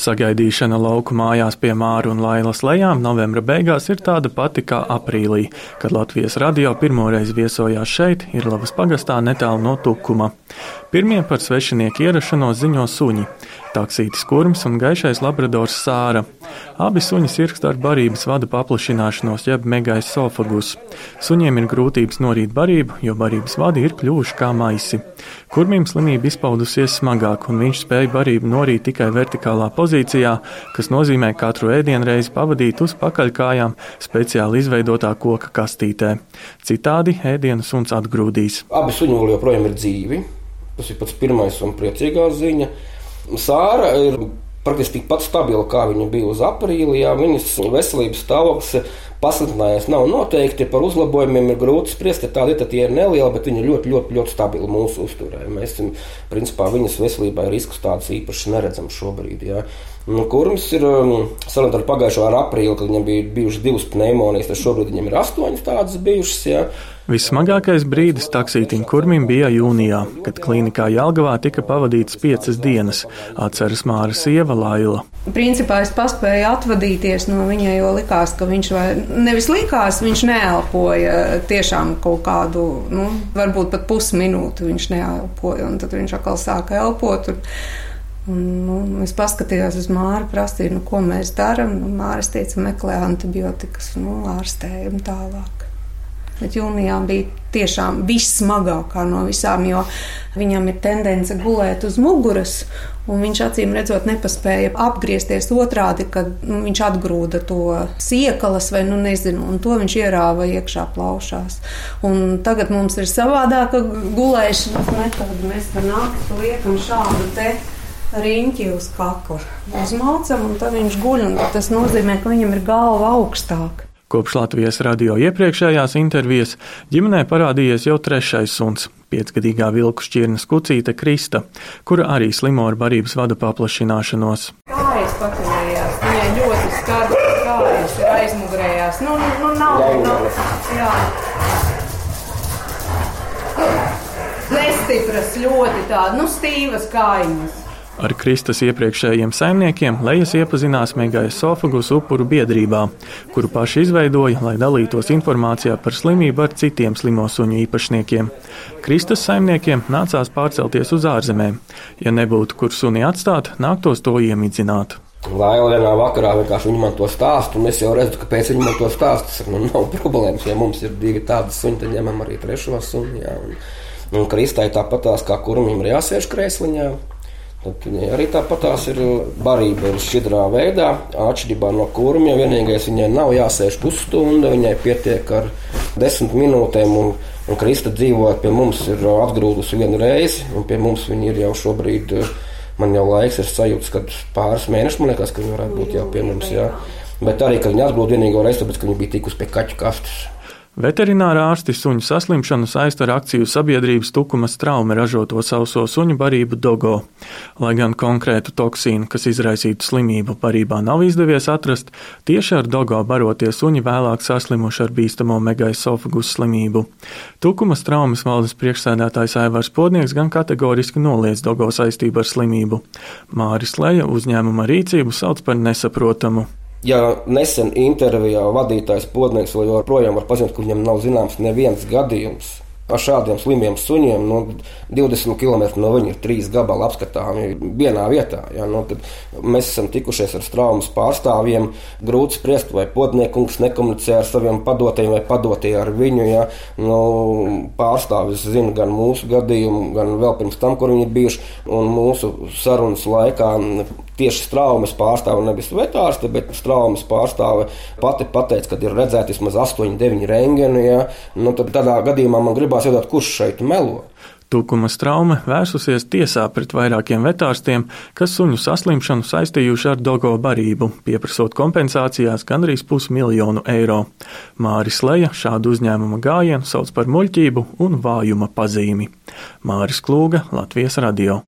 Sagaidīšana lauku mājās pie Māra un Lailas lejām novembra beigās ir tāda pati kā aprīlī, kad Latvijas radio pirmoreiz viesojās šeit, ir Lavas pagastā netālu no Tukuma. Pirmie par svešinieku ierašanos ziņo suņi - taksītis kurms un gaišais labradors sāra. Abi suņi sirgst ar barības vada paplašināšanos, jeb megais sofagus. Suņiem ir grūtības norīt barību, jo barības vadi ir kļuvuši kā maisi. Kurmim slimība izpaudusies smagāk, un viņš spēja barību norīt tikai vertikālā pozīcijā, kas nozīmē katru ēdienreizi pavadīt uz pakaļkājām speciāli izveidotā koka kastītē. Citādi ēdienu suns atgrūdīs. Abi suņi joprojām ir dzīvi. Tas ir pats pirmais un priecīgā ziņa. Sāra ir praktiski tikpat stabila, kā viņa bija uz aprīlī. Jā, viņas veselības stāvoklis pasliktinājies. Nav noteikti par uzlabojumiem, ir grūti spriest. Ir, tad tie ir nelieli, bet viņi ir ļoti, ļoti, ļoti stabili mūsu uzturē. Mēs, principā, viņas veselībai riskus tādus īpaši neredzam šobrīd. Jā. Nu, kurms ir salīdzinājumā ar pagājušo ar aprīli, kad viņam bija bijušas divas pneimonijas, tad šobrīd viņam ir astoņas tādas bijušas. Jā. Vissmagākais brīdis taksītim kurmim bija jūnijā, kad klīnikā Jelgavā tika pavadīts piecas dienas, atceras Māra sieva Laila. Principā es paspēju atvadīties no viņa, jo likās, ka viņš vai nevis likās, viņš neelpoja tiešām kaut kādu, nu, varbūt pat pusminūti viņš neelpoja, un tad viņš atkal sāka elpot. Un, Un, nu, es paskatījos uz Māru, prasīju, nu, ko mēs darām. Māris teica, meklē antibiotikas, nu, ārstējam tālāk. Bet jūnijā bija tiešām vissmagākā no visām, jo viņam ir tendence gulēt uz muguras, un viņš acīm redzot nepaspēja apgriezties otrādi, kad nu, viņš atgrūda to siekalas vai nu nezinu, un to viņš ierāva iekšā plaušās. Un tagad mums ir savādāka gulēšanas metode. Mēs pa nakti liekam šādu te riņķi uz kakla. Uzmācam, un tad viņš guļ, tas nozīmē, ka viņam ir galva augstāka. Kopš Latvijas radio iepriekšējās intervijas ģimenē parādījies jau trešais suns - piecgadīgā vilku šķirnes kucīte Krista, kura arī slimo ar barības vada paplašināšanos. Kājas pakaļējās, viņai ļoti skarbi kājas ir aizmugurējās. Nu, nu nav, nav, jā. Nestipras ļoti tāda, nu stīvas kājiņas. Ar Kristus iepriekšējiem saimniekiem Lejas iepazinās Megājas Sofagus upuru biedrībā, kuru paši izveidoja, lai dalītos informācijā par slimību ar citiem slimo suņu īpašniekiem. Kristus saimniekiem nācās pārcelties uz ārzemēm. Ja nebūtu kur suni atstāt, nāktos to iemidzināt. Laila vienā vakarā vienkārši viņa man to stāsta, un es jau redzu, kāpēc viņa man to stāsta. Nu, nav problēmas, ja mums ir divi tādi suņi, tad ņemam arī trešo suni. Jā, un, un Kristai tāpatās kā kurmim ir jāsēž krēsliņā. Tad viņai arī tāpatās ir barība, ir šķidrā veidā, atšķirībā no kurmja. Vienīgais viņai nav jāsēž pusstunda, viņai pietiek ar desmit minūtēm. Un, un Krista dzīvojot pie mums ir atgrūdusi vienu reizi, un pie mums viņa ir jau šobrīd. Man jau laiks ir sajūta, ka pāris mēnešus man liekas, ka viņa varētu būt jau pie mums. Jā. Bet arī, kad viņa atgrūda vienīgo reizi, tāpēc, ka viņa bija tikus pie kaķu kastes. Veterinārā ārsti suņu saslimšanu saista ar akciju sabiedrības tukumas traumu ražoto sauso suņu barību dogo. Lai gan konkrētu toksīnu, kas izraisītu slimību, barībā nav izdevies atrast, tieši ar dogo barotie suņi vēlāk saslimuši ar bīstamo megaisofagus slimību. Tukumas traumas valdes priekšsēdētājs Aivars Podnieks gan kategoriski noliedz dogo saistību ar slimību. Māris Leja uzņēmuma rīcību sauc par nesaprotamu. Ja nesen intervijā vadītājs Podnieks vēl joprojām var paziņot, ka viņam nav zināms neviens gadījums, ar šādiem slimiem suņiem. No 20 km no viņa ir trīs gabali apskatāmi vienā vietā. Ja, no, mēs esam tikušies ar traumas pārstāvjiem. Grūti spriest, vai podniekungs nekomunicē ar saviem padotajiem vai padotie ar viņu. Ja. Nu, pārstāvis zina gan mūsu gadījumu, gan vēl pirms tam, kur viņi ir bijuši. Mūsu sarunas laikā tieši straumes pārstāve, nevis vetārste, bet straumes pārstāve pati pateica, ka ir redzēti vismaz 8, 9 rengeni. Ja? Nu, tad tādā gadījumā man gribās jautāt, kurš šeit melo. Tukuma traume vērsusies tiesā pret vairākiem vetārstiem, kas suņu saslimšanu saistījuši ar dogo barību, pieprasot kompensācijās gandrīz pusmiljonu eiro. Māris Leja šādu uzņēmuma gājienu sauc par muļķību un vājuma pazīmi. Māris Klūga, Latvijas radio.